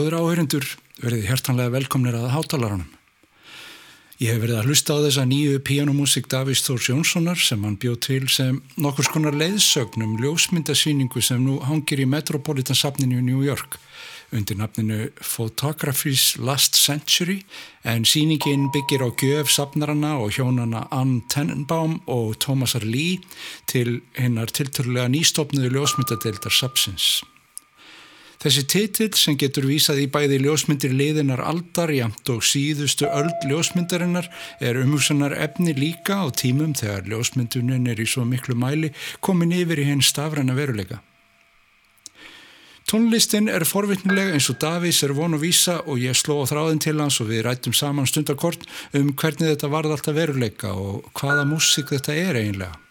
Góður áhörindur, verið hjertanlega velkomnir að hátalaranum. Ég hef verið að hlusta á þessa nýju píanumúsik Davís Þórs Jónssonar sem hann bjóð til sem nokkur skonar leiðsögnum ljósmyndasýningu sem nú hangir í Metropolitan safninu í New York undir nafninu Photography's Last Century en sýningin byggir á gjöf safnarana og hjónana Ann Tenenbaum og Thomasar Lee til hinnar tilturlega nýstofnuðu ljósmyndadeildar Sapsins. Þessi titill sem getur vísað í bæði ljósmyndir liðinar aldar jamt og síðustu öll ljósmyndarinnar er umhugsanar efni líka á tímum þegar ljósmyndunin er í svo miklu mæli komin yfir í henn stafræna veruleika. Tónlistin er forvittnilega eins og Davís er von að vísa og ég sló á þráðin til hans og við rættum saman stundakort um hvernig þetta varð alltaf veruleika og hvaða músík þetta er eiginlega.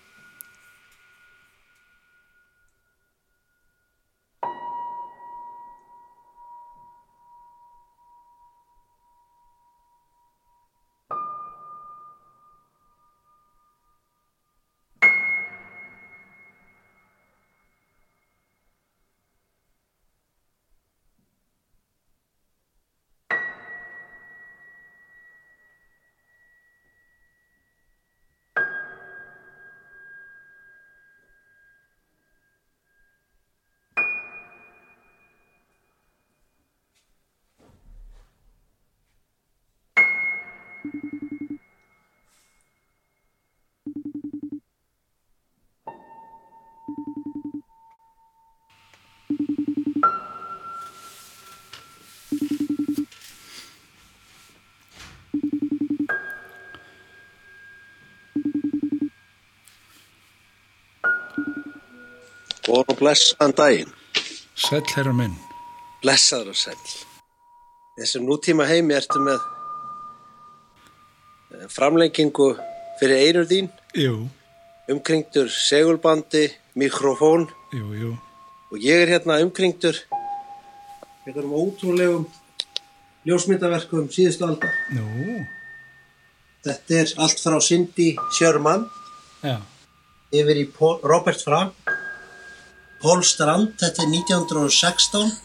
Og blessaðan daginn. Sæl herra minn. Blessaður og sæl. Þessum nútíma heimi ertu með eh, framlengingu fyrir einur þín, Jú, umkringdur segulbandi, mikrofón jú, jú. og ég er hérna umkringdur einhverjum ótrúlegum ljósmyndaverkum síðustu aldar. Nú, Þetta er allt frá Cindy Sherman já, yfir í Robert Frank, Paul Strand, þetta er 1916,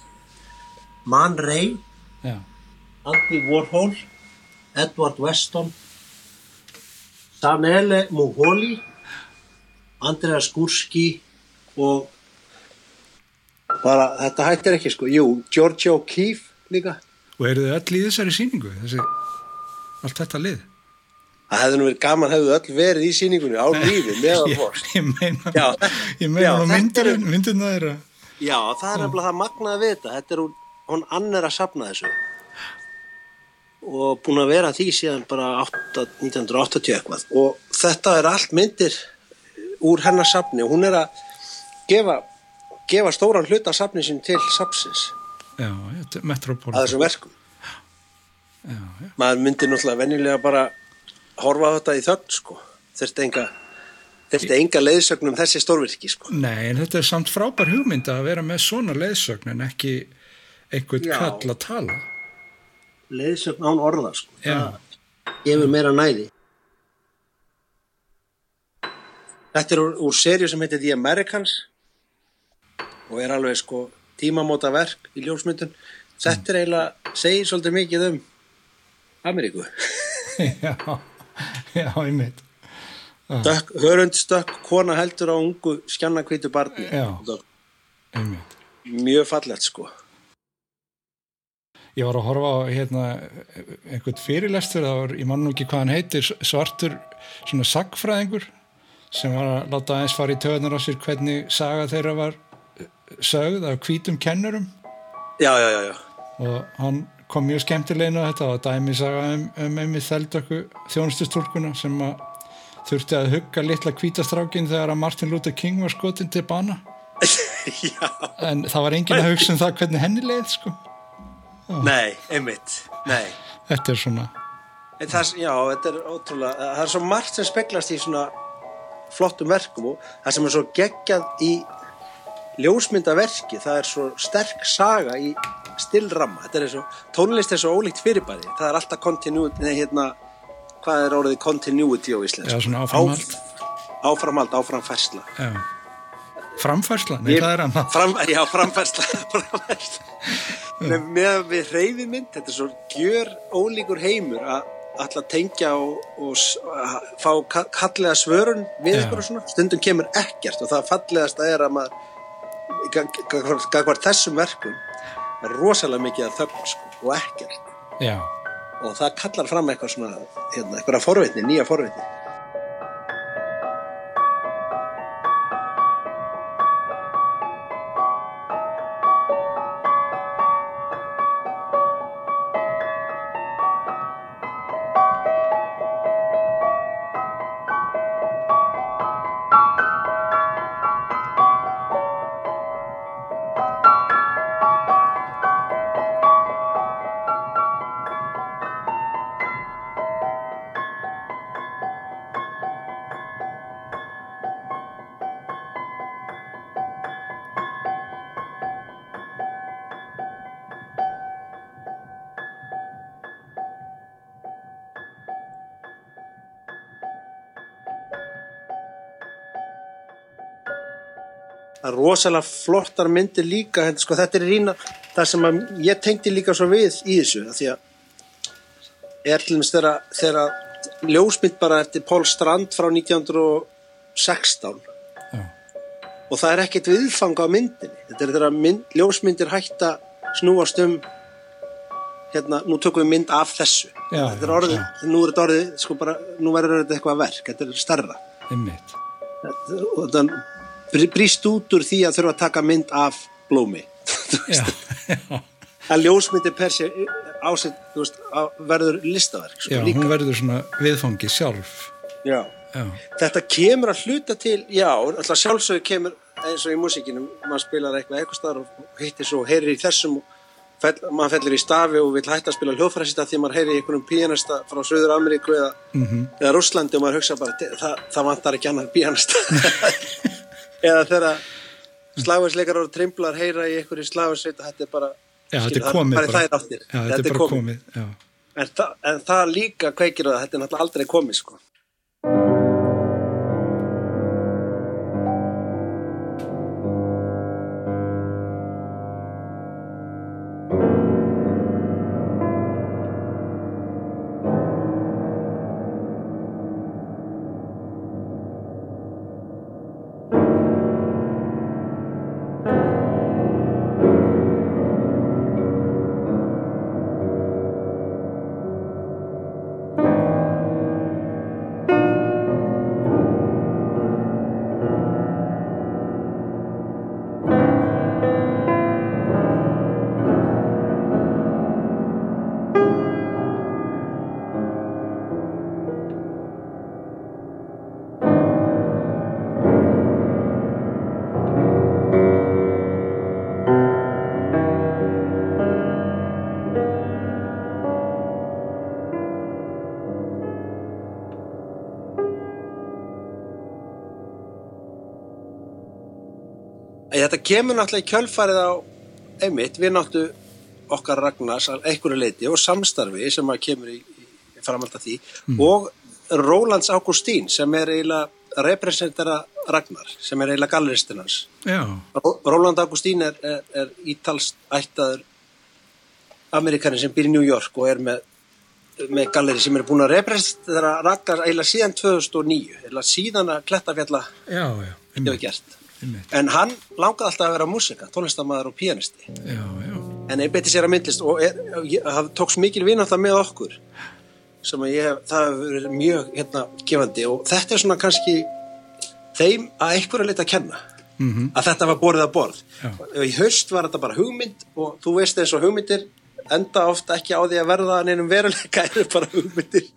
Man Ray, já. Andy Warhol, Edward Weston, Sanele Muholi, Andreas Gurski og bara þetta hættir ekki sko, jú, George O'Keeffe líka. Og eru þið öll í þessari síningu? Þessi, allt þetta lið? Það hefði nú verið gaman, hefðu öll verið í síningunni á lífi meðan fórst. ég meina, Já, ég meina þetta myndir, eru- myndirna þeirra. Já, það er nefnilega það magnaði við þetta. Þetta er hún, hún annar að sapna þessu. Og búin að vera að því síðan bara 8, 1980 eitthvað. Og þetta er allt myndir úr hennar sapni. Og hún er að gefa, gefa stóran hluta af sapni sín til sapsins. Já, er Metropolitan. Að þessum verkum. Já, já. Maður myndir náttúrulega venjulega bara horfa á þetta í þögn, sko. Þurfti enga, þurfti enga leiðsögnum þessi stórvirki, sko. Nei, en þetta er samt frábær hugmynd að vera með svona leiðsögn en ekki einhvern Já. kall að tala. Leiðsögn án orða, sko. Já. Það gefur meira næði. Þetta er úr, úr serju sem heitir The Americans og er alveg sko tímamóta verk í ljósmyndun. Þetta er eiginlega, segir svolítið mikið um Ameríku. já, já, einmitt. Dökk, hörund stökk, kona heldur á ungu skjannakvítu barni. Já. einmitt. Mjög fallegt sko. Ég var að horfa á hérna, einhvern fyrirlestur, það var, ég man nú ekki hvað hann heitir, svartur svona sagfræðingur sem var að láta aðeins fara í töðunar á sér hvernig saga þeirra var eh, sögð af hvítum kennurum Já, já, já, já. og hann kom mjög skemmtilegna þetta var dæmi saga um, um einmitt þeldöku þjónustustúlkuna sem að þurfti að hugga litla hvítastrákin þegar að Martin Luther King var skotin til bana já. en það var enginn að hugsa um það hvernig henni leið sko. Nei, einmitt. Nei. þetta er svona það, já, þetta er ótrúlega, það er svo margt sem speglast í svona flottum verkum og það sem er svo geggjað í ljósmyndaverki, það er svo sterk saga í stillramma, þetta er svo, tónlist er svo ólíkt fyrirbæri, það er alltaf continuity, nei hérna, hvað er orðið continuity á íslensku? Já, svona áframhald. Áf- áframhald, áframfærsla. já, Framfærsla, nei Ég- það er annað. Fram, já, framfærsla, framfærsla. með við hreyfimynd, þetta er svo gjör ólíkur heimur að alltaf tengja og, og að fá ka- kallega svörun við og svona, stundum kemur ekkert og það fallegasta er að maður gagvart þessum verkum er rosalega mikið að þögn sko, og ekkert. Já, og það kallar fram eitthvað svona hérna, eitthvað forvitni, nýja forvitni það er rosalega flottar myndir líka hérna, sko, þetta er rína það sem að ég tengdi líka svo við í þessu því að er til dæmis þegar, ljósmynd bara eftir Pól Strand frá 1916 já, og það er ekkert viðfang á myndinni. Þetta er þegar mynd, ljósmyndir hætta snúast um hérna, nú tökum við mynd af þessu. Já, þetta er orðið, já. nú er þetta orðið sko bara, nú verður þetta eitthvað verk, þetta er stærra. Einmitt. og þann brýst út úr því að þurfa að taka mynd af blómi. Að ljósmyndir per sér ásett, þú veist, verður listaverk sko, já, líka. hún verður svona viðfangi sjálf. já. Já, þetta kemur að hluta til já, alltaf sjálfsögur kemur eins og í músíkinum, maður spilar eitthvað eitthvað staðar og hittir svo, heyrir í þessum og fell, maður fellir í stafi og vil hætta að spila hljóðfræsista því maður heyrir í einhvernum píanista frá Suður Ameríku eða, mhm, eða Rússlandi og maður hugsa bara, "Te- það, það vantar ekki annar píanista eða þegar slagversleikar og trimblar heyra í einhverju slagversveit þetta er bara, já þetta skilur, er komið bara bara. Já, þetta er bara komið, já. En, þa en það líka kveikir það, þetta er náttúrulega aldrei komið sko. Þetta kemur náttúrulega í kjölfarið á einmitt, við náttu okkar Ragnars að einhverju leiti og samstarfi sem að kemur í, í framhald af því og Rólands Ágústín sem er eiginlega representera Ragnar sem er eiginlega galleristinn hans. Ró- Róland Ágústín er, er, er ítalst ættaður Amerikanin sem býr í New York og er með, með galleri sem er búin að representera Ragnar eiginlega síðan 2009, eiginlega síðan að klettafjalla já, já, hefur gert. En hann langaði alltaf að vera músika, tónlistamæður og pianisti. Já, já, En ég beti sér að myndlist og er, það tóks mikil vinátt með okkur sem að ég það hefur verið mjög hérna gefandi og þetta er svona kannski þeim að einhverja leita að kenna mhm, að þetta var borðið að borð. Já. Í haust var þetta bara hugmynd og þú veist eins og hugmyndir enda ofta ekki á því að verða neinum veruleika eru bara hugmyndir.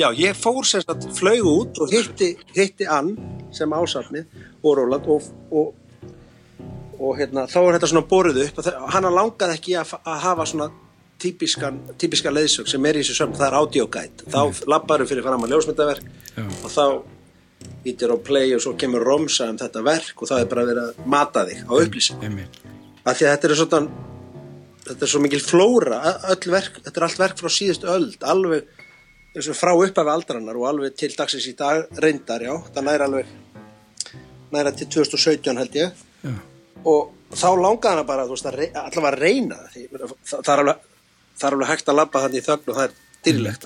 Já, ég fór sagt, flög út og hitti, hitti Ann sem ásafnið og Róland og, og, og hérna, þá er þetta svona borið upp og hana langaði ekki að, að hafa svona típiskan, típiskan leiðsög sem er í þessu sömn, það er audiogæt þá labbaru fyrir fram að ljósmyndaverk Já. og þá ítir á play og svo kemur romsa um þetta verk og það er bara verið að mata þig á upplýsing af því að þetta er svona þetta er svo mikil flóra öll verk, þetta er allt verk frá síðust öld alveg og frá uppafi aldrannar og alveg til dagsins í dag reyndar, já, það næra alveg næra til 2017 held ég Já. og þá langaði hana bara, veist, að allavega að reyna Því, það, það, er alveg, það er alveg hægt að labba þannig í þögn og það er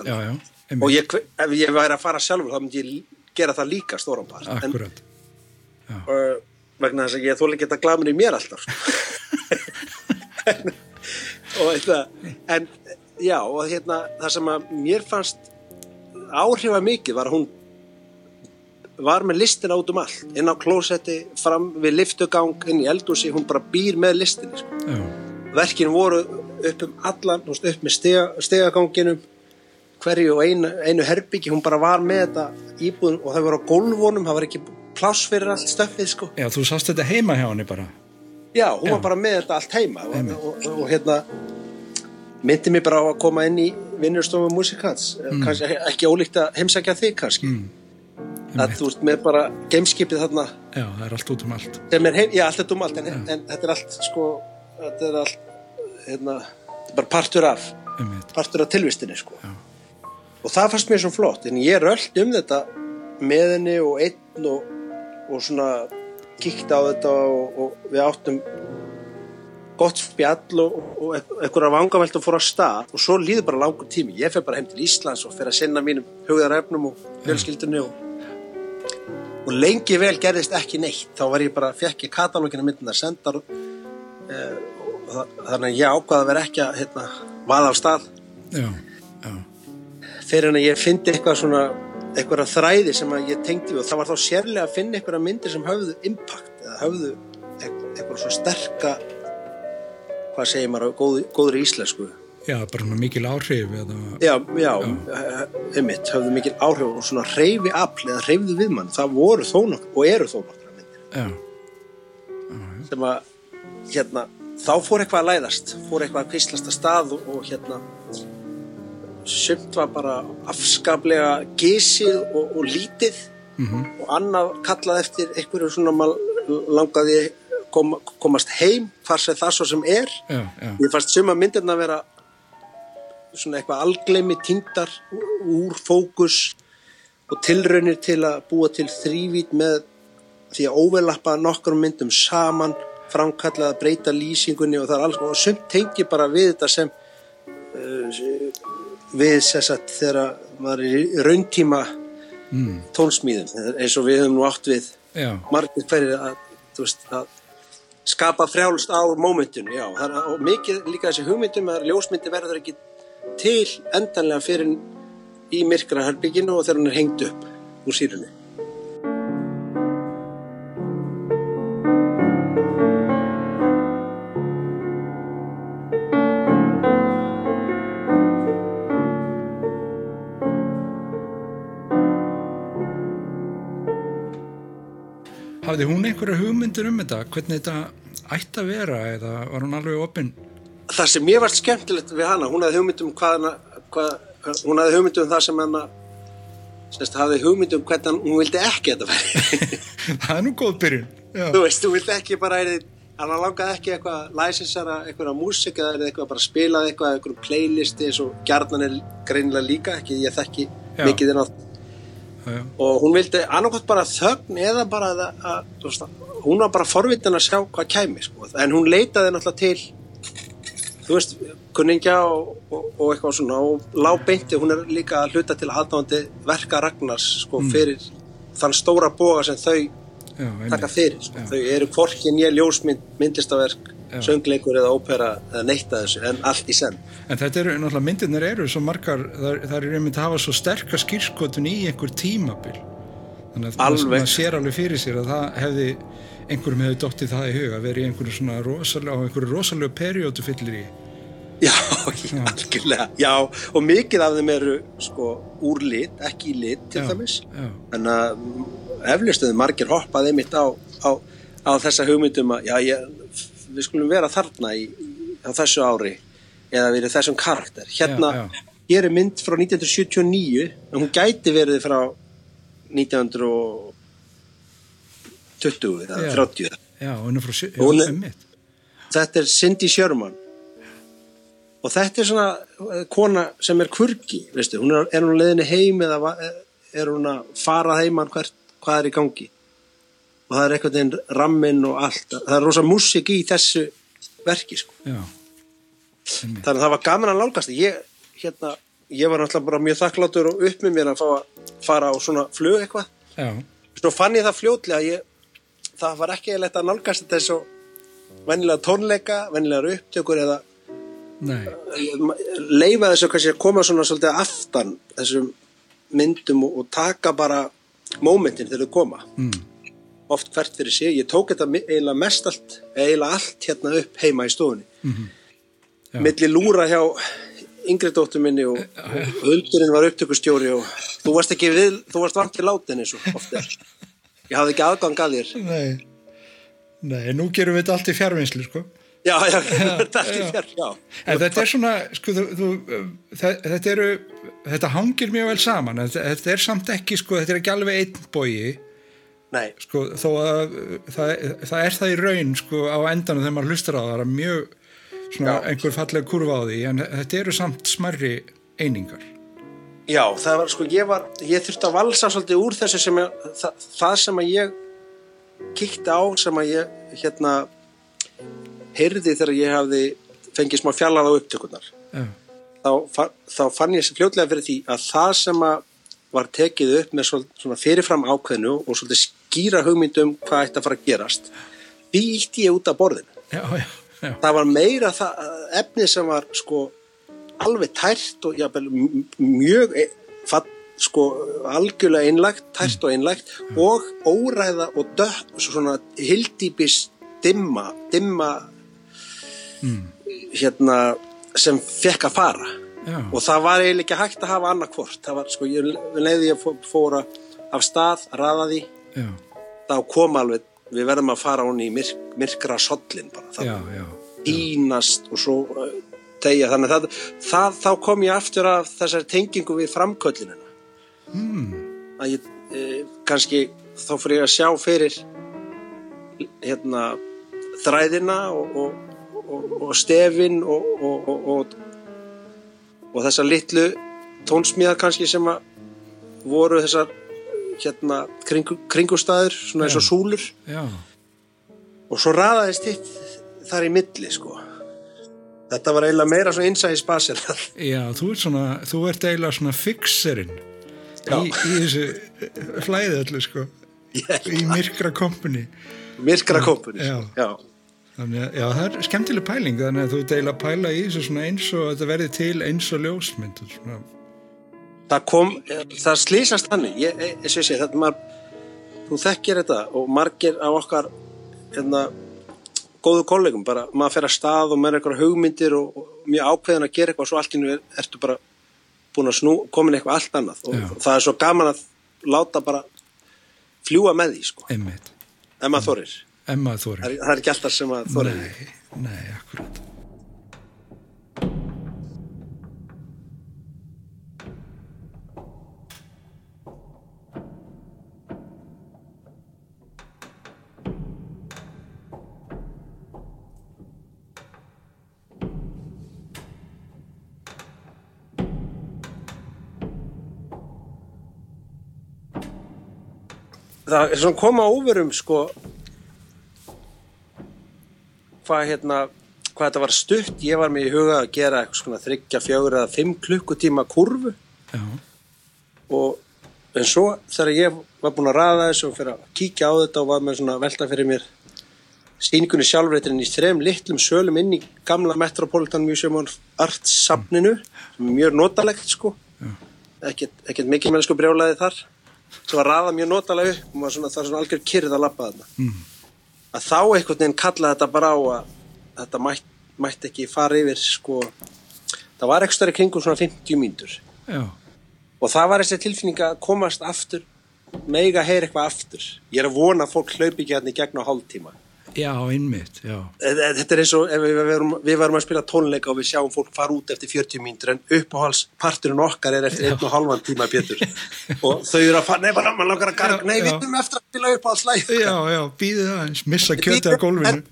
Já, já, og ég, ef ég væri að fara sjálfur þá myndi ég gera það líka stóran part en, akkurat. uh, vegna þess að ég þóla ekki að glamur í mér alltaf sko. og þetta en já og hérna það sem að mér fannst áhrifa mikið var að hún var með listina út um allt inn á klósetti, fram við liftugang inn í eldúsi, hún bara býr með listinni sko. Verkin voru upp um allan upp með stiga, stigaganginum hverju og einu, einu herbyggi hún bara var með þetta íbúðum og það voru á gólfónum, það var ekki pláss fyrir allt stöffið sko já, þú sást þetta heima hjá henni bara. Já, hún Já. var bara með þetta allt heima og, og, og, og hérna myndi mig bara á að koma inn í vinnurstofu músikans, mm. kannski ekki ólíkt að heimsækja þig kannski Mm. að þú veist með bara gameskipið þarna Já, það er allt út um allt. er heim, já allt er dum allt en, en þetta er allt sko, þetta er allt hérna, bara partur af Einmitt. partur af tilvistinni sko Já. og það fannst mér svo flott en ég rölt um þetta með henni og einn og, og svona kíkti á þetta og, og við áttum gott spjall og, og einhverja vangamelt og fór á stað. Og svo líður bara langur tími. Ég fer bara heim til Íslands og fer að sinna mínum hugðarefnum og fjölskyldunni og, og lengi vel gerðist ekki neitt. Þá var ég bara, fekk ég katalógina myndina sendar e, og það, þannig að ég ákvaða að vera ekki að hérna, vaða af stað. Já, já, fyrir en að ég fyndi eitthvað svona eitthvað þræði sem að ég tengdi og það var þá sérlega að finna eitthvað myndir sem höfðu impact eða höfðu eit- eitthvað svo sterka hvað segir maður góð, góður íslensku? Já, bara svona mikil áhrif eða, já, já, einmitt höfðu mikil áhrif og svona reyfi afl eða reyfðu við mann, það voru þó nokkur og eru þó nokkur myndir. Já, sem að hérna, þá fór eitthvað að læðast fór eitthvað að kvislast að stað og, og hérna sumt var bara afskaplega gísið og, og lítið mhm, og annað kallað eftir einhverju svona langaði kom, komast heim hvar sem það svo sem er. Já, já, ég fannst suma myndirna að vera svona eitthvað algleimi tindar úr fókus og tilraunir til að búa til þrývít með því að overlappa nokkur myndum saman framkallað að breyta lýsingunni og það er alls og sumt tengi bara við þetta sem uh, við að þegar maður er í rauntíma mm, tónsmíðum eins og við höfum nú átt við margir hverjir að, veist, að skapa frjálst á mómentinu já, er, og mikið líka þessi hugmyndum að ljósmyndi verður ekki til endanlega fyrir í myrkra herbygginu og þegar hún er hengt upp úr sírunni hafði hún einhverja hugmyndir um þetta, hvernig þetta ætti að vera eða var hún alveg opinn? það sem mér varst skemmtilegt við hana hún hafði hugmyndum hvað, hana, hvað hún hafði hugmyndum það sem hana semst, hafði hugmyndum hvernig hún vildi ekki að þetta væri það er nú góð byrjun, já, þú veist, þú vilt ekki bara hann langaði ekki eitthvað læsinsara, eitthvað músik eða eitthvað bara spilað eitthvað, eitthvað playlisti eins og gjarnan er greinilega líka ekki, ég þekki Já. mikið inn á já, já, og hún vildi annarkot bara þögn eða bara að, að, veist, hún var bara forvitin að sjá hvað kæmi sko. en hún leitaði náttúrulega til þú veist, kunningja og, og, og eitthvað svona og lábeinti, hún er líka að hluta til aðdáðandi verka Ragnars sko, fyrir þann stóra boga sem þau já, taka fyrir sko. Þau eru hvorki nýja ljósmynd, myndlistaverk. Söngleikur eða ópera eða neitt að þessu en allt í senn. En þetta eru, náttúrulega myndirnir eru svo margar, það, það er einmitt að hafa svo sterka skýrskotun í einhver tímabil. Þannig að maður sér alveg fyrir sér að það hefði, einhverjum hefði dottið það í huga, verið í einhverju svona rosalega, á einhverju rosalega periódu fyllir í. já, algjörlega. Já, og mikið af þeim eru sko úr lit, ekki í lit til Já, dæmis. Já, en að eflistuðu margir hoppaði mitt á, á, á þessa hugmyndum að já, ég, við skulum vera þarna í, á þessu ári eða við erum þessum karakter. Hérna, Já, já. hér er mynd frá 1979 en hún gæti verið frá 1920 eða Já. 30 já, hún er frá, Hún er- þetta er Cindy Sherman. Og þetta er svona eh, kona sem er kurgi, veistu, hún er, er hún leiðinni heim eða va- er hún að fara hvert, hvað er í gangi og það er einhvern veginn ramminn og allt, það er rosa músík í þessu verki sko. þannig að það var gaman að nálgast ég, hérna, ég var náttúrulega bara mjög þakkláttur og upp með mér að fá að fara á svona flug eitthvað. Svo fann ég það fljótlega að ég, það var ekki leitt að nálgast þetta eins og vennilega tónleika, vennilegar upptökur eða nei, leifa þessu kannski að koma svona svolítið aftan þessum myndum og, og taka bara mómentin þegar þau koma. Mm, oft hvert fyrir sig, ég tók þetta eiginlega mest allt, eiginlega allt hérna upp heima í stofunni. Mhm. Já. milli lúra hjá yngri dóttur minni og, og hundurinn var upptökustjóri og þú varst ekki við, þú varst vant til látin eins og oft er. Ég hafði ekki aðgang að þér. Nei, nei, nú gerum við þetta allt í fjárvinnslu, sko. já, já, þetta er þér, já. En þetta er svona, sko, þú, þú, þe- þetta eru, þetta hangir mjög vel saman, þetta, er samt ekki, sko, þetta er ekki alveg einn nei, sko, þó að það, það er það í raun, sko, á endanum þegar maður hlustar á það, það er mjög, svona, einhver fallega kurva á því, en þetta eru samt smarri einingar. Já, það var sko, ég var, ég þurfti að valsa svolítið úr þessu sem ég, það, það sem að ég kíkti á, sem ég, hérna, heyrði þegar ég hafði fengið smá fjallað á upptökurnar. Já, Þá, þá fann ég fljótlega fyrir því að það sem að var tekið upp með svona fyrirfram ákveðnu og svolítið skýra hugmyndum hvað ætti að fara að gerast, því ítti ég út af borðinu. já, já, já, Það var meira það, efni sem var sko alveg tært og jafnvel, mjög e- sko algjörlega einlægt, tært og einlægt og óræða og döð svona hildýpis dimma dimma hérna sem fekk að fara. Já, og það var eiginlega ekki hægt að hafa annað hvort. Það var sko, ég leiði fó- fóra af stað, raða því. Já, þá kom alveg, við verðum að fara hún í myrk, myrkra sollin bara, það ínast og svo uh, tegja þannig að það, það, þá kom ég aftur af þessari tengingu við framköllinina mm, að ég e, kannski þá fyrir ég að sjá fyrir hérna þræðina og, og, og, og stefin og, og, og, og, og þessar litlu tónsmíðar kannski sem að voru þessar hérna kringu, kringustæður svona eins og súlur. Já, og svo raðaðist hitt þar í milli sko. Þetta var eiginlega meira svona innsæði spasir já, þú ert svona, þú ert eiginlega svona fixerinn í, í þessu flæði öllu, sko, í myrkra kompani. myrkra kompun Já. já. Þannig já, það er skemmtileg pæling, þannig að þú deila pæla í þessu svona eins og þetta verði til eins og ljósmynd svona, það kom, það slýsast þannig ég, ég, sé sé, þetta maður þú þekkir þetta og margir á okkar hérna góðu kollegum, bara maður fer að stað og maður er eitthvað hugmyndir og, og mjög ákveðin að gera eitthvað og svo allt í nú er, ertu bara búin að snú, komin eitthvað allt annað og Já. það er svo gaman að láta bara fljúa með því sko, einmitt, ef maður þorir Emma það Þóri. er, það er ekki alltaf sem að þorir Nei, nei, akkurat. Það er svona koma óverum sko hvað hérna hvað þetta var stutt, ég var með í huga að gera eitthvað svona þryggja, fjögur eða fimm klukkutíma kurvu Já, og en svo þegar ég var búinn að raða þessu og fyrir að kíkja á þetta og var með svona velta fyrir mér sýningunni sjálfreitirinn í þrem litlum sölum inn í gamla Metropolitan Museum of Arts safninu sem er mjög notalegt sko. Ekkert, ekkert mikil mennsku brjálaði þar sem var raða mjög notalega upp og svona, það er svona algjör kyrð að lappa þarna. Mm. að þá einhvern veginn kalla þetta bara á að þetta mætt, mætti ekki fara yfir sko það var ekki stærri kringum svona 50 mínútur. Já, og það var þessi tilfinning að komast aftur mega heyra eitthvað aftur. Ég er að vona að fólk hlaupi ekki hérna í gegn á hálftíma já, einmitt, já, Eh, þetta er eins og við verum, við varum að spila tónleika og við sjáum fólk fara út eftir 40 mínútur en uppáhalsparturinn okkar er eftir einn og halvan tíma Pétur og þau eru að fara, nei bara maður langar að garga Já, nei við já. erum eftir að spila uppáhalslæg já, já, býðið aðeins, missa kjötið á gólfinu.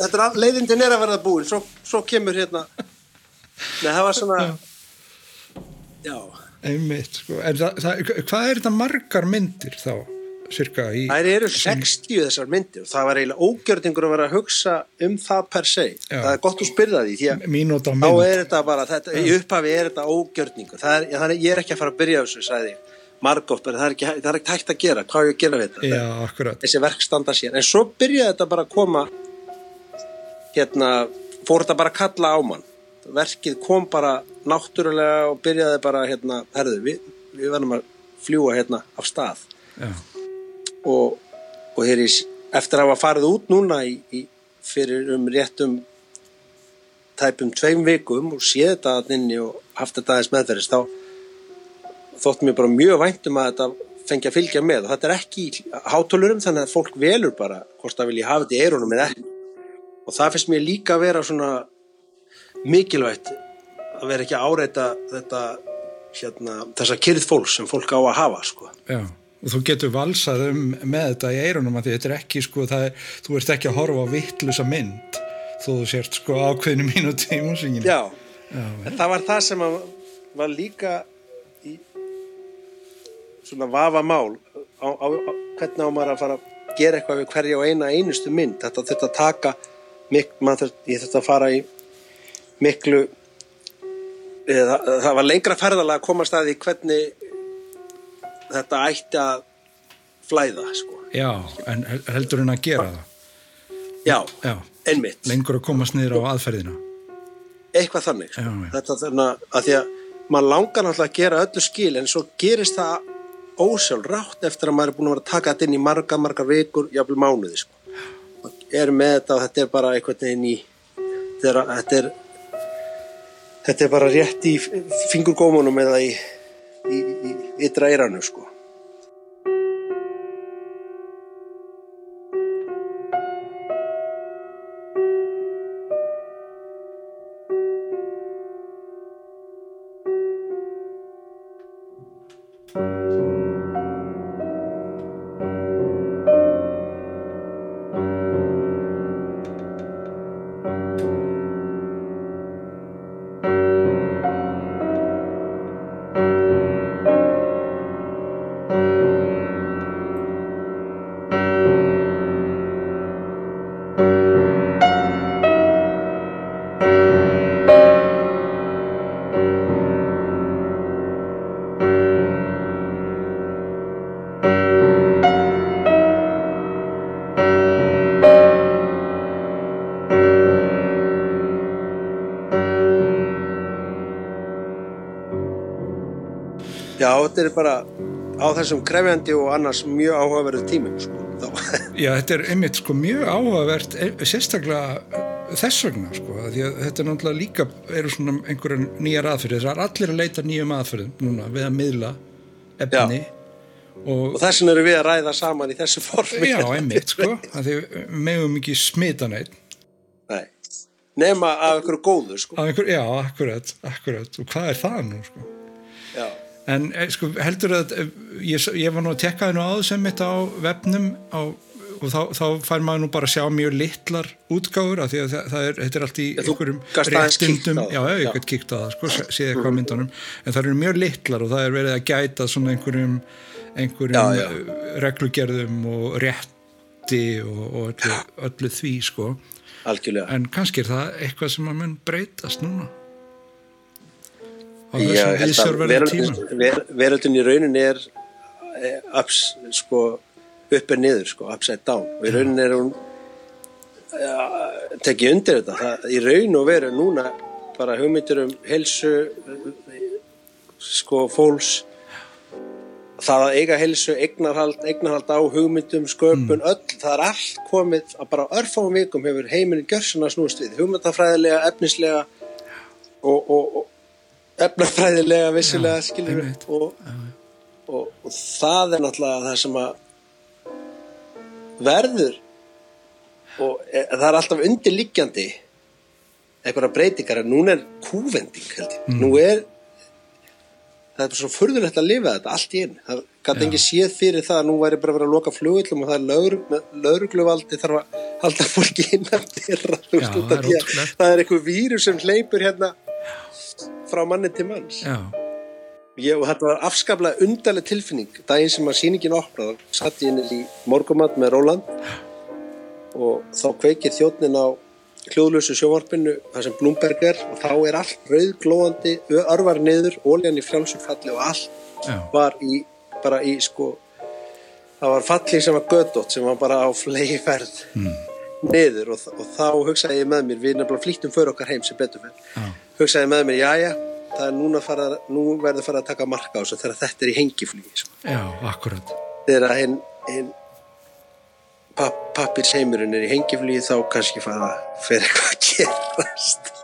þetta er leiðindin er að verða búin svo, svo kemur hérna Nei, það var svona já, einmitt sko. en það, það, hvað er þetta margar myndir þá cirka í þær eru 60 þessar myndir og það var eiginlega ógjörningur að vera að hugsa um það per se. Já. það er gott að spyrða því því að mínúta á þá mynd. er þetta bara, þetta, í upphafi er þetta ógjörningur. Það er, það ég er ekki að fara að byrja þessu, sagði ég margótt, það er ekki, það er ekki hægt að gera. Hvað er ég að gera við þetta, já, akkurat. Þessi verk standa sér en svo byrjaði þetta bara að koma hérna fór þetta bara að kalla á mann. Verkið kom bara náttúrulega og byrjaði bara hérna, herðu, við, við verðum að fljúa hérna af stað. Já, og, og hér í, eftir að hafa farið út núna í, í, fyrir um réttum tæpum tveim vikum og séð þetta að inni og haft þetta aðeins meðferðist þá þótt mér bara mjög væntum að þetta fengi að fylgja með. Og þetta er ekki hátölurum þannig að fólk velur bara hvort það vilji hafa þetta í eirunum eða ekki. Og það finnst mér líka að vera svona mikilvægt að vera ekki að áreita þetta hérna, þessa kyrð fólks sem fólk á að hafa sko. já og þú getur valsað um með þetta í eirunum að því þetta er ekki sko það er, þú ert ekki að horfa á vittlusa mynd þó þú sért sko ákveðinu mínúti í músinginu Já, já, En það var það sem að var líka í svona vafa mál á, á, á, hvernig á maður að fara að gera eitthvað við hverja og eina einustu mynd? Þetta þurft að taka mik, þurft, ég þurft að fara í miklu eða, það var lengra ferðalega að koma staði hvernig þetta ætti að flæða sko. já, en heldur en að gera það já, já, einmitt lengur að komast niður á aðferðina eitthvað þannig sko. Já, þetta þannig að því að maður langar náttúrulega að gera öllu skil en svo gerist það ósjálf rátt eftir að maður er búin að vera að taka þetta inn í marga, marga vikur, jafnvel mánuði sko. er með þetta og þetta er bara einhvern veginn í þetta er, þetta er þetta er bara rétt í fingurgómunum eða í ytra eiranu sko þessum krefjandi og annars mjög áhugaverðu tímum sko. Já, þetta er einmitt sko mjög áhugavert e- sérstaklega þess vegna sko, því að þetta er náttúrulega líka eru svona einhverjan nýjar aðferðir það er allir að leita nýjum aðferðum núna við að miðla efni og, og þess vegna eru við að ræða saman í þessu formi. já, einmitt sko af því við megum ekki smita neitt Nei. Nema af einhverju góðu sko. einhver, já, akkurat, akkurat og hvað er það nú sko Já. En eh, sko, heldur að eh, ég, ég var nú að tekka það nú áður sem mitt á vefnum á, og þá, þá fær maður nú bara að sjá mjög litlar útgáfur af því að það, það er, þetta er allt í einhverjum réttindum á já, já, ég Já. gætt kíkt á það, sko, séð eitthvað mm. myndunum en það eru mjög litlar og það er verið að gæta svona einhverjum, einhverjum Já, já. eh, reglugerðum og rétti og, og öllu, öllu því sko, Algjörlega. en kannski er það eitthvað sem að mun breytast núna veröldin, ver, veröldin í rauninni er eh, ups, sko, upp er niður, sko, upside down. Og í rauninni er hún tekið undir þetta. Það, í raun og veru núna bara hugmyndir um helsu sko fólks það að eiga helsu, eignarhald, eignarhald á hugmyndum, sköpun, öll það er allt komið að bara örfáum vikum hefur heiminin gjörsuna snúst við. Hugmyndafræðilega, efnislega og, og, og efnafræðilega skilur einmitt. og, og, og það er náttúrulega það sem að verður og e, það er alltaf undirliggjandi einhverja breytingar en núna er kúvending held ég, Mm. nú er það er svo furðulegt að lifa þetta allt í einn, það Já. ekki séð fyrir það að nú væri bara vera að loka flugvillum og það er lögur, lögrugluvaldi þarf að halda fólki þeirra það af ótrúlegt. það er eitthvað vírus sem hleypur hérna frá manni til manns. Ég, og þetta var afskaplega undarleg tilfinning. Daginn sem að sýningin opnaði satt ég inn í morgumat með Róland og þá kveikir þjóttnin á hljóðlösu sjóvarpinu þar sem Bloomberg er og þá er allt rauðglóðandi, örvar niður óljan í frjálsumfalli og allt já, var í, bara í sko það var falli sem var gödótt sem var bara á flegi ferð niður og, og þá hugsaði ég með mér við nefnilega flýttum fyrir okkar heim sem betur fyrir hugsaði með mér, jæja það er núna fara, nú verður fara að taka marka á þessu þegar þetta er í hengiflugi sko. já, akkurat. þegar hinn hin, papp, pappirsheimurinn er í hengiflugi þá kannski fara fyrir eitthvað að gerast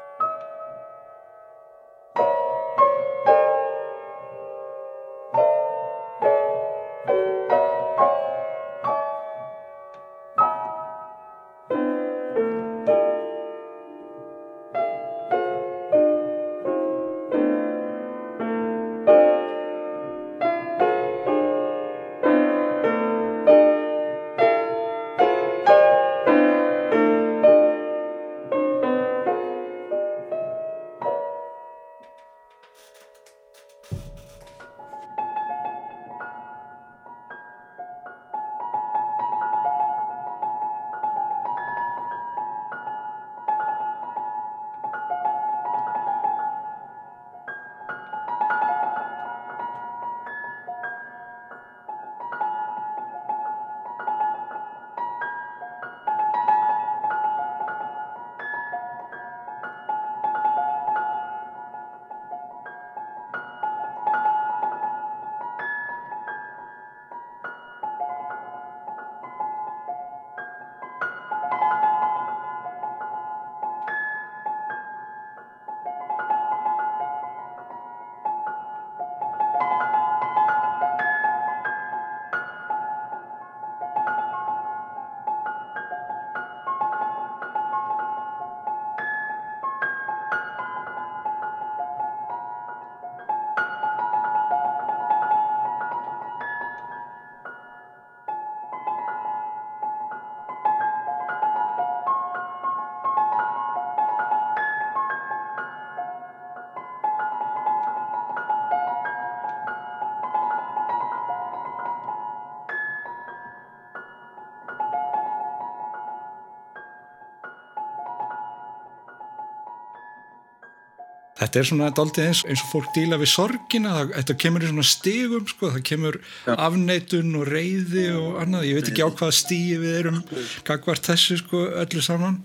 Þetta er svona daldið eins, eins og fólk díla við sorgina, það, þetta kemur í svona stigum, sko, það kemur Já. afneitun og reyði og annað, ég veit ekki á hvað stíi við erum, gagvart þessu, sko, öllu saman,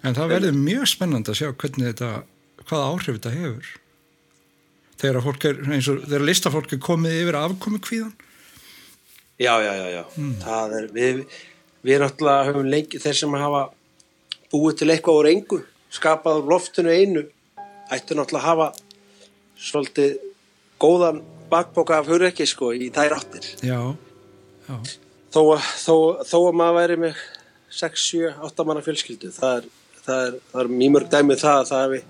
en það verður mjög spennandi að sjá hvernig þetta, hvaða áhrif þetta hefur. Þegar fólk er, eins og, þegar listafólk er komið yfir afkomi kvíðan. Já, já, já, já. Það er, við, við náttúrulega höfum lengi, þeir sem hafa búið til eitthvað úr engu, skapað loftinu einu, ættu náttúrulega að hafa svolítið góðan bakboka af hugreiki, sko, í þær áttir. Já, já, Þó, að- þó, þó að maður væri með 6, 7, 8 manna fjölskyldu, það er, það er, það er mjög mörg dæmið það að það hefði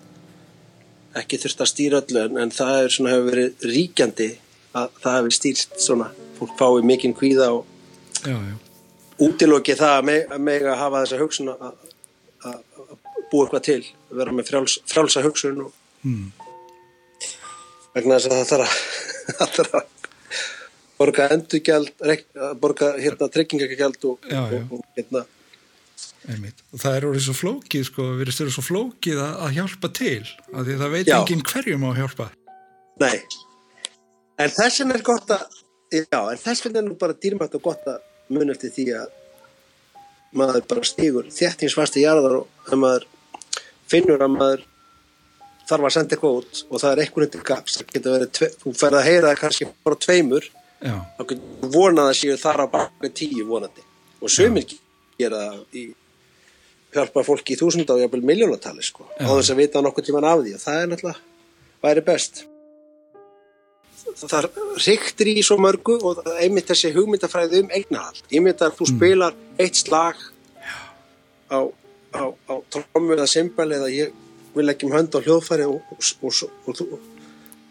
ekki þurft að stýra öllu, en, en það er svona hefur verið ríkjandi að það hefur stýrt svona, fólk fái mikinn kvíða og já, já, útiloki það að me- að mega hafa þessa hugsun að búa eitthvað til að vera með frjáls, frjálsa hugsun og Mm. vegna þess að það þarf að, það þarf að borga að borga hérna tryggingagjald og, Já, já. og, og hérna einmitt. Og það er orðið svo flókið, sko, við erum svo flókið að, að hjálpa til, af því það veit Já. enginn hverjum á að hjálpa. nei en þess vegna er gott að já, en þess vegna er nú bara dýrmætt og gott að mun eftir því að maður bara stígur þéttingsfasti jarðar og að maður finnur að maður þarf að senda eitthvað út og það er eitthvað til gaps það getur verið, þú ferð að heyra það kannski bara tveimur, Já, þá getur vonað að séu þar á baka tíu vonandi. Og sömur gera í hjálpa fólki í þúsund og jafnvel miljónatali sko, á þess að vita nokkuð tíman af því. Og það er náttúrulega væri best. Það ríktir í svo mörgu og einmitt þessi hugmyndafræði um eignahald ég myndi að þú spilar eitt slag á, á, á trommu eða symbal eða ég vil leggjum hönd á hljóðfæri og, og, og, og,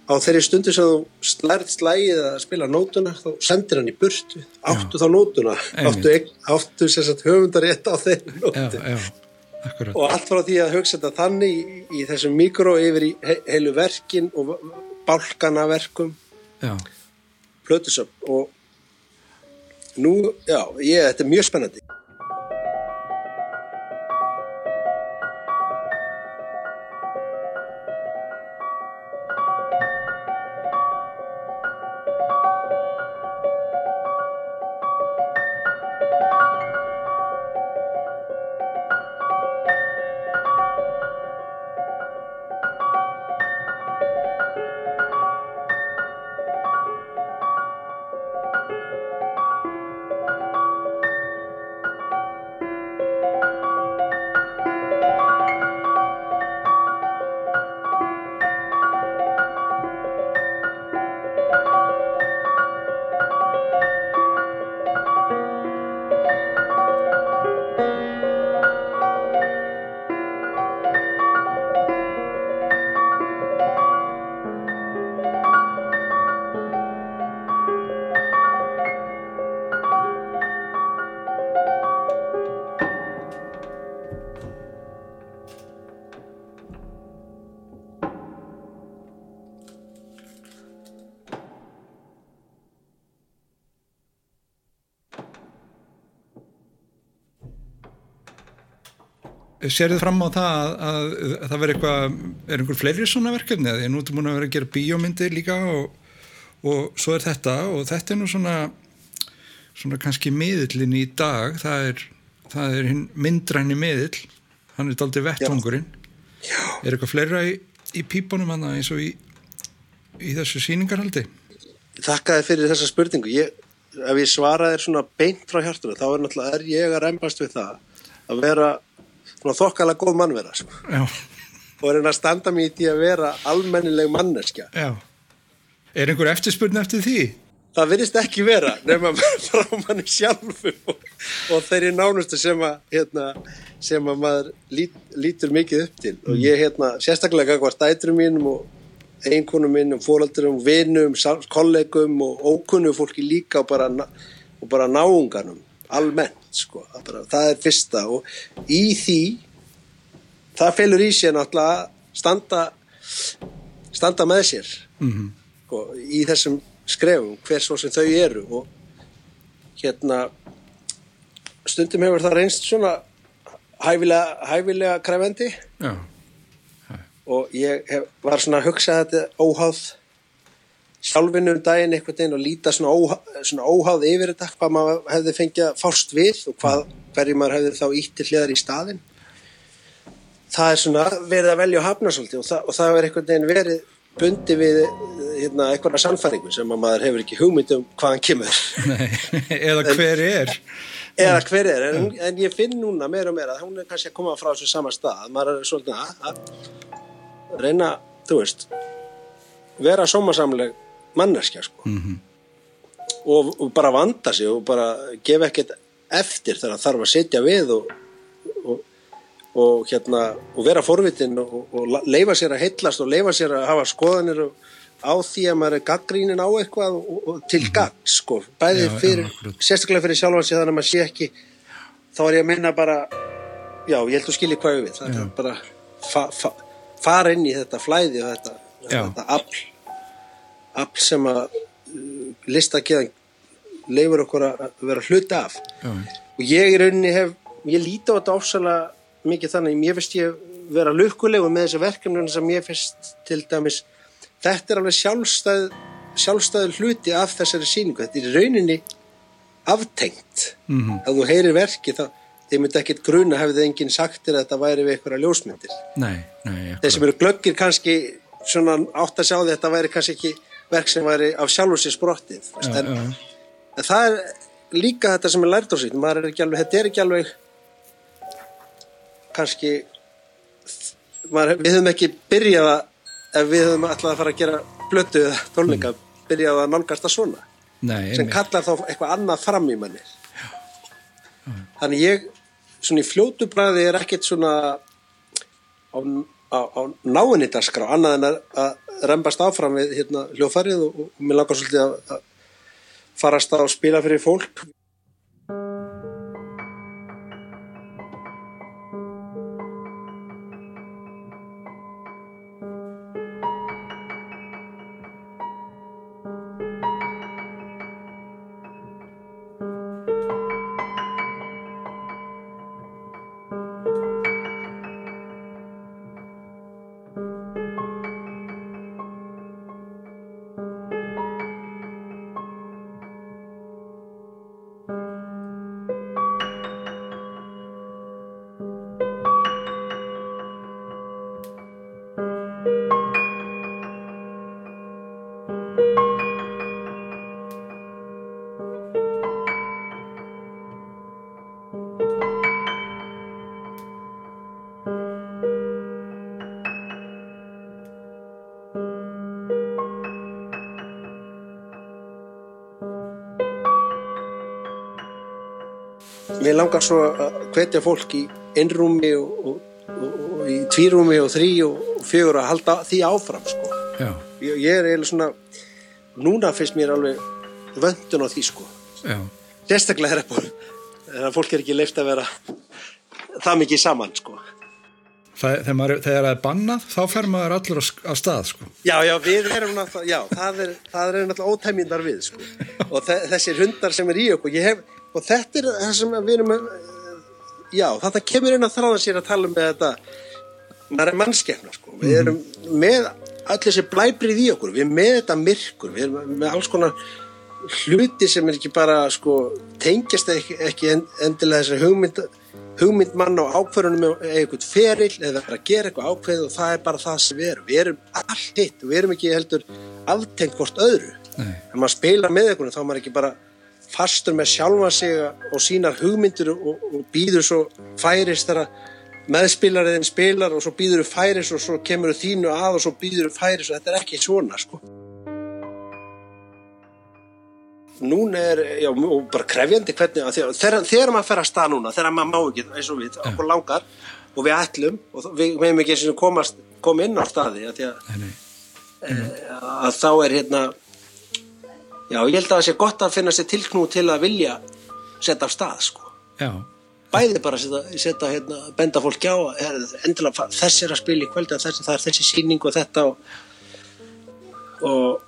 á þeirri stundu sem þú slærið slægið að spila nótuna þá sendir hann í burtu áttu þá nótuna áttu, áttu höfundar rétt á þeirri já, nótu. já, akkurat. og allt frá því að hugsa þetta þannig í, í þessum mikró yfir í he heilu verkin og bálkana verkum. Já, plötusöfn og nú, já, ég, þetta er mjög spennandi Serðu fram á það að, að, að það veri eitthvað, er einhver fleiri svona verkefni? Að nú ertu múin að vera að gera bíómyndir líka og, og svo er þetta og þetta er nú svona svona kannski miðillin í dag. Það er, það er hinn myndræni miðill, hann er daldið vettvangurinn. Er eitthvað fleira í, í pípunum hann eins og í, í þessu síningarhaldi Þakka þér fyrir þessa spurningu. Ég, ef ég svara þér svona beint frá hjartunum þá er er ég að reymbast við það að vera svona þokkalega góð mannvera sko. Og reyna að standa mér í því að vera almennileg manneskja. Já. Er einhver eftirspurn eftir því? það virðist ekki vera nema frá manni sjálfu og, og þeirri nánustu sem að hérna, sem að maður lít, lítur mikið upp til. Og ég hérna sérstaklega gangvar dætrum mínum og einkonum mínum, fóraldurum, vinum kollegum og ókunnu fólki líka og bara, og bara náunganum almennt sko. Bara, það er fyrsta og í því það felur í sér náttúrulega standa standa með sér. Mm sko, í þessum skrefum hver svo sem þau eru og hérna stundum hefur það reynst svona hæfilega, hæfilega krefendi Já, og ég hef, var svona að hugsa þetta óháð sjálfinu um daginn einhvern veginn og líta svona, óhá, svona óháð yfir þetta hvað maður hefði fengið að fást við og hvað, hverju maður hefði þá ítt til hliðar í staðinn. Það er svona verið að velja og hafna svolítið og það, og það er einhvern veginn verið bundi við hérna, einhverja sannfæringu sem að maður hefur ekki hugmynd um hvaðan kemur. Nei, eða hver er. Eða hver er, en, en ég finn núna meira og meira að hún er kannski að koma frá þessu sama stað. Maður er svolítið að, að reyna, þú veist vera sómasamleg manneskja sko Mhm. og, og bara vanda sig og bara gefa ekkert eftir þegar það þarf að setja við og, og, og hérna og vera forvitin og, leyfa sér að heillast og leyfa sér að hafa skoðanir og, á því að maður er gaggrínin á eitthvað og, og til gagg sko, bæði Já, já, fyrir, akkurat. sérstaklega fyrir sjálfan sig þannig að maður sé ekki þá er ég að minna bara já, ég held að skilja hvað við það Já. er bara fa, fa, fara inn í þetta flæði og þetta, Já. þetta afl afl sem að uh, listakiðan leifur okkur að vera hluti af. Já, og ég í rauninni hef ég líti á þetta ofsalega mikið þannig mér finnst ég vera lukkulegu með þessu verkefnum sem ég finnst til dæmis þetta er alveg sjálfstæð sjálfstæður hluti af þessari sýningu. Þetta er í rauninni aftengt. Mhm. ef þú heyrir verki þá þið myndi ekkit gruna hefði enginn sagt þér að þetta væri við einhverja ljósmyndir. Nei, nei þeir sem eru glöggir kannski svona átt að sjá að þetta væri kannski ekki verk sem væri af sjálfur sér sprottið en, já, en það er líka þetta sem er lært á sín er alveg, þetta er ekki alveg kannski maður, við höfum ekki byrjað að ef við höfum alltaf að fara að gera blötu eða tónleika, byrjað að nálgast það svona nei, sem kallar þá eitthvað annað fram í manni. Þannig ég svona í fljótu bræði er ekkert svona á, á, á náinni dagskrá annað en að, rembast áfram við hérna, hljófarið og, og mér langar svolítið að, að farast að spila fyrir fólk mér langar svo að hvetja fólk í innrúmi og, og, og, og í tvírúmi og þrý og fjögur að halda því áfram sko. Ég, ég er eiginlega svona núna finnst mér alveg vöndun á því sko sérstaklega þegar búin þegar fólk er ekki leift að vera það mikið saman sko Það, þegar, maður, þegar það er bannað þá fer maður allur á, stað sko. Já, já, við erum náttúrulega, já, það er, það er náttúrulega ótæmjindar við, sko. Og þe þessir hundar sem er í okkur, ég hef, og þetta er það sem við erum, já, þetta kemur inn að þráða sér að tala um með þetta, maður er mannskefna, sko. Við erum með öll þessi blæbrið í okkur, við erum með þetta myrkur, við erum með alls konar hluti sem er ekki bara, sko, tengjast ekki, ekki endilega þessari hugmynda, hugmynd mann á ákverðunum eða eitthvað ferill eða að gera eitthvað ákveð og það er bara það sem við erum við erum allt hitt, við erum ekki heldur aftengt hvort öðru Nei. ef maður spila með eitthvað þá er maður ekki bara fastur með sjálfa sig og sínar hugmyndir og, og býður svo færis þegar meðspilariðin spilar og svo býður þú færis og svo kemur þú þínu að og svo býður þú færis og þetta er ekki svona sko núna er, já, bara krefjandi hvernig, þegar, þegar, maður fer að stað núna þegar maður má ekki, eins og við, okkur langar og við ætlum, og við meðum ekki eins og komast, koma inn á staði að, að, nei. að þá er hérna já, ég held að það sé gott að finna sér tilknú til að vilja setja af stað, sko. Já, bæði bara setja, setja hérna, benda fólk á er, endilega þessi er að spila í kvöldi þessi, það er þessi sýning og þetta og, og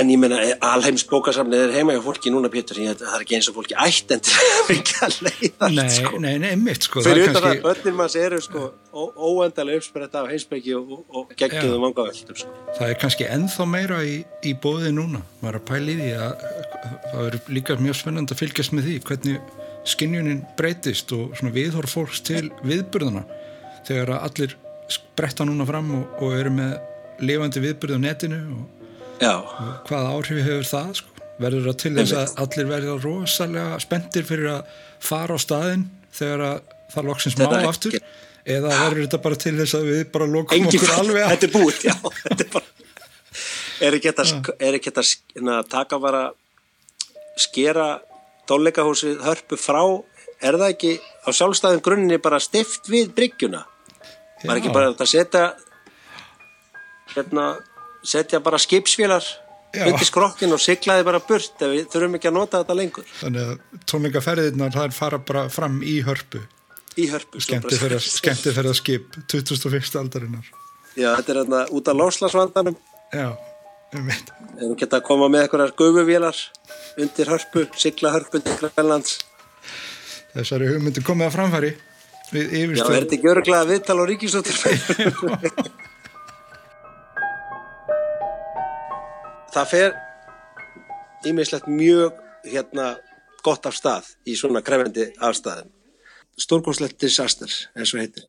en ég meina alheims bókasamnið er heima hjá fólki núna Pétur það er ekki eins og fólki ætt en til að ekki að leiða nei, sko. nei, nei, mitt sko. fyrir það er utan kannski- það, börnin manns eru sko óendalega uppspretta af heimsbyggi og, og, og geggjum vanga veldum sko. það er kannski ennþá meira í, í bóði núna maður er að pæla í því að það er líka mjög spennandi að fylgjast með því hvernig skinjunin breytist og svona viðhorf fólks til viðburðuna þegar að allir spretta núna fram og, og eru með lifandi viðburð á netinu og, já, og hvaða áhrif hefur það sko? verður það til þess að allir verður rosalega spenntir fyrir að fara á staðinn þegar að það loksins má aftur? ekki- eða verður þetta bara til þess að við bara lokum engin okkur alveg af þetta er búið já, þetta er bara er ekki þetta sk- hérna, taka bara skera tónleikahúsið hörpu frá er það ekki á sjálfstæðum grunni bara stift við bryggjuna? Var ekki bara þetta setja hérna setja bara skipsvélar Já. undir skrokkin og siglaði bara burt ef við þurfum ekki að nota þetta lengur þannig að tónleikaferðirnar er fara bara fram í hörpu í hörpu svo bara- skemmti ferða skip 2001. aldarinnar já, þetta er hérna út af loslasvandanum já, ég veit Þeir geta að koma með einhverjar gufuvélar undir hörpu, sigla hörpu til Grænlands. þessari hugmyndi komið að framfæri við Já, er þetta ekki öruglega viðtal á ríkisútur? Það fer ímislegt mjög hérna gott af stað í svona krefendi afstæðum. Stórgóðslegt disaster, eins og heitir.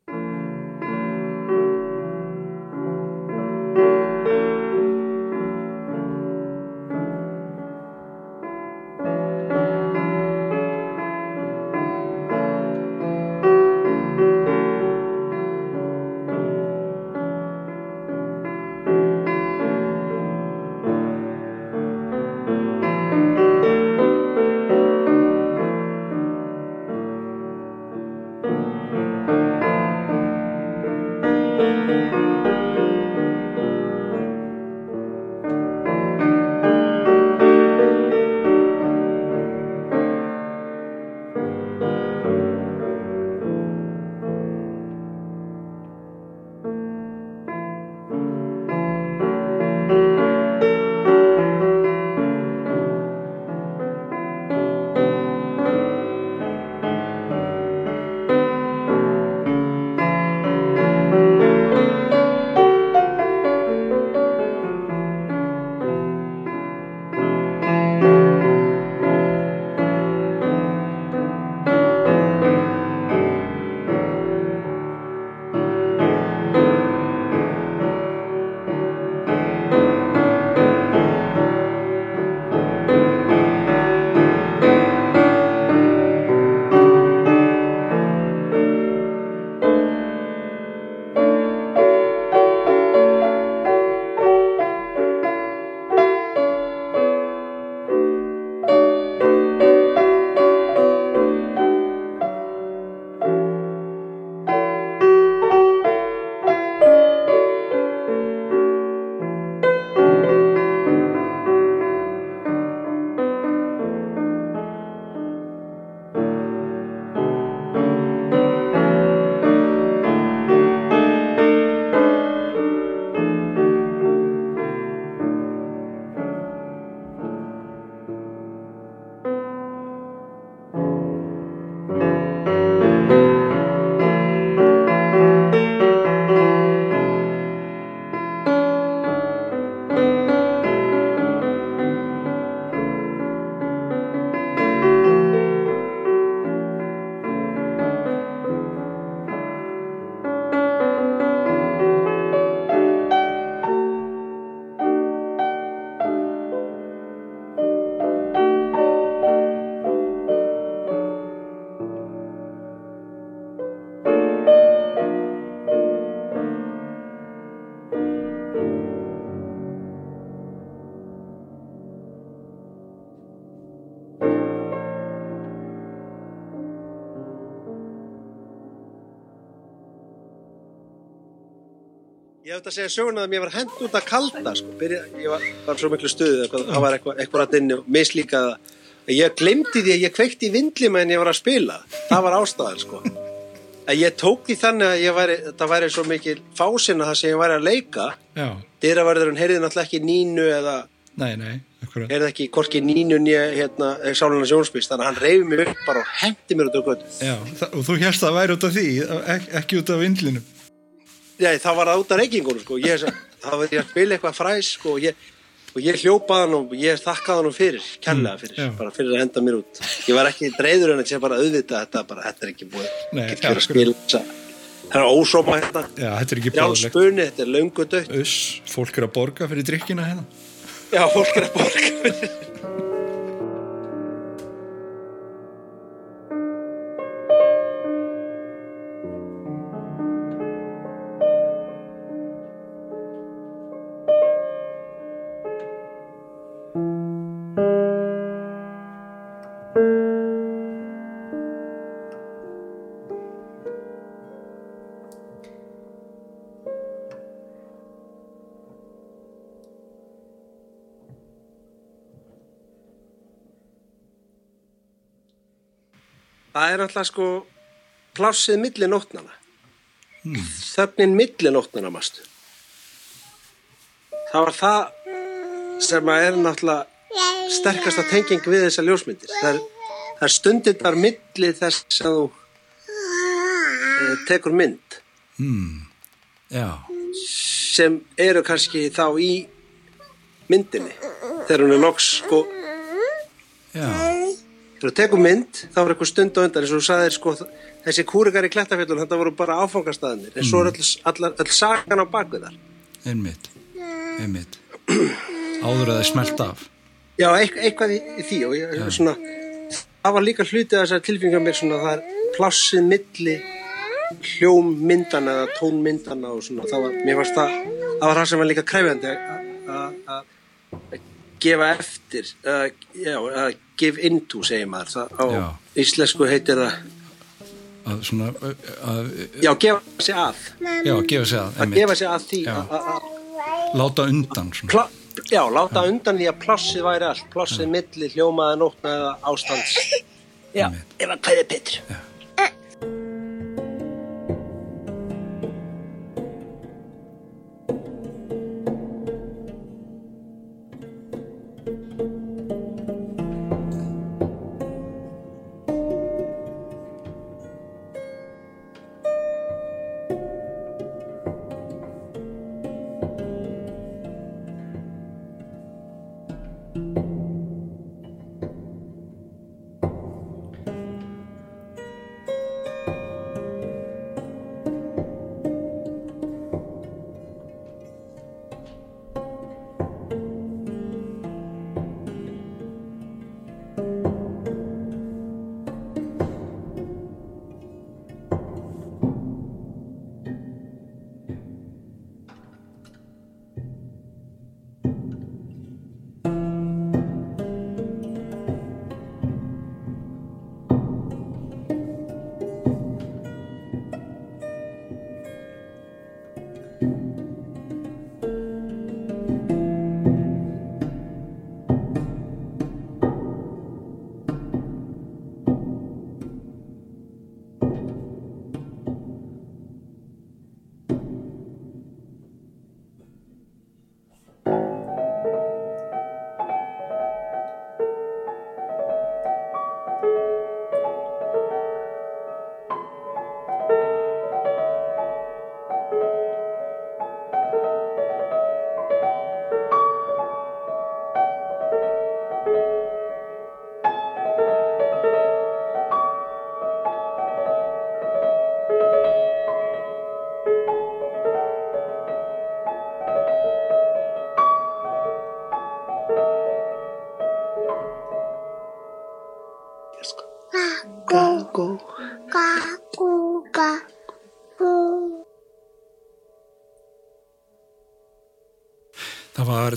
Þetta að segja söguna að mér var hend út að kalda sko. Byrja, ég var, var svo miklu eitthvað, það var eitthvað, eitthvað að dinni og mislíkaða. Ég glemdi því að ég kveikti í vindli meðan ég var að spila. Það var ástæðan sko. Að ég tók því þannig að væri það væri svo mikil fásina það sem ég væri að leika. Dýravarðurinn heyrði náttúrulega ekki nínu eða nei, nei, heyrði ekki korki nínu nýja hérna, Sálunar Sjónsbís þannig að hann reyði mig upp bara og hendi mér út á götu. Og þú hérst að væri út af því ek ekki út af vindlinu Já, það var út af reykingunum sko. Ég, það var ég að spila eitthvað fræs sko og ég, og ég hljópaði hann og ég þakkaði hann fyrir kærlega fyrir, mm, bara fyrir að henda mér út. Ég var ekki dreyður en þetta bara auðvita þetta, bara, þetta er ekki búið. Nei, ja, það er ósóma hérna. Já, þetta er ekki búið þetta er laungu dött Fólk er að borga fyrir drikkina hérna. Já, fólk er að borga fyrir það er alltaf sko plássið milli nótnana hmm. þögnin milli nótnana mastu það var það sem að er náttúrulega sterkasta tenging við þessa ljósmyndir. Það er, það er stundir þar milli þess að þú e, tekur mynd. Hmm. sem eru kannski þá í myndinni þegar hún er loks sko já Þegar þú tekur mynd, þá er eitthvað stund á undan eins og þú sagðir sko, þessi kúrikar í klettafjöldun þetta voru bara áfangastæðinir en svo er öll, öll sagan á bakvið þar Einmitt, einmitt. Áður að það smelt af. Já, eit, eitthvað í, í því og ég, ja. svona, það var líka hlutið að þessar tilfengjum mér svona það er plássið milli hljómmyndana eða tónmyndana og svona, það var, mér fannst það það var það sem var líka kræfjandi að gefa eftir uh, já, uh, give into segir maður. Það, á já. íslensku heitir það að svona að, já, gefa sig að. Já, gefa sig að, að gefa sig að því láta undan Pla, já, láta undan því að plossið væri allt. Plossið milli, hljómaði nótna eða ástands. Já, ef að hvað er betur var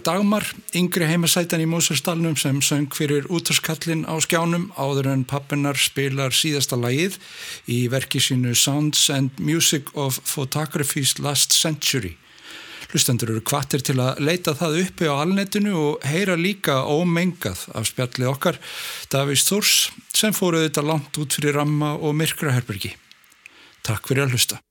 Dagmar, yngri heimasætan í Mósersdalnum sem söng fyrir útaskallin á skjánum áður en pappinar spilar síðasta lagið í verki sínu Sounds and Music of Photography's Last Century Hlustendur eru kvattir til að leita það uppi á alnetinu og heyra líka ómengað af spjallið okkar Davís Þórs sem fóruð þetta langt út fyrir ramma og myrkraherbergi. Takk fyrir að hlusta.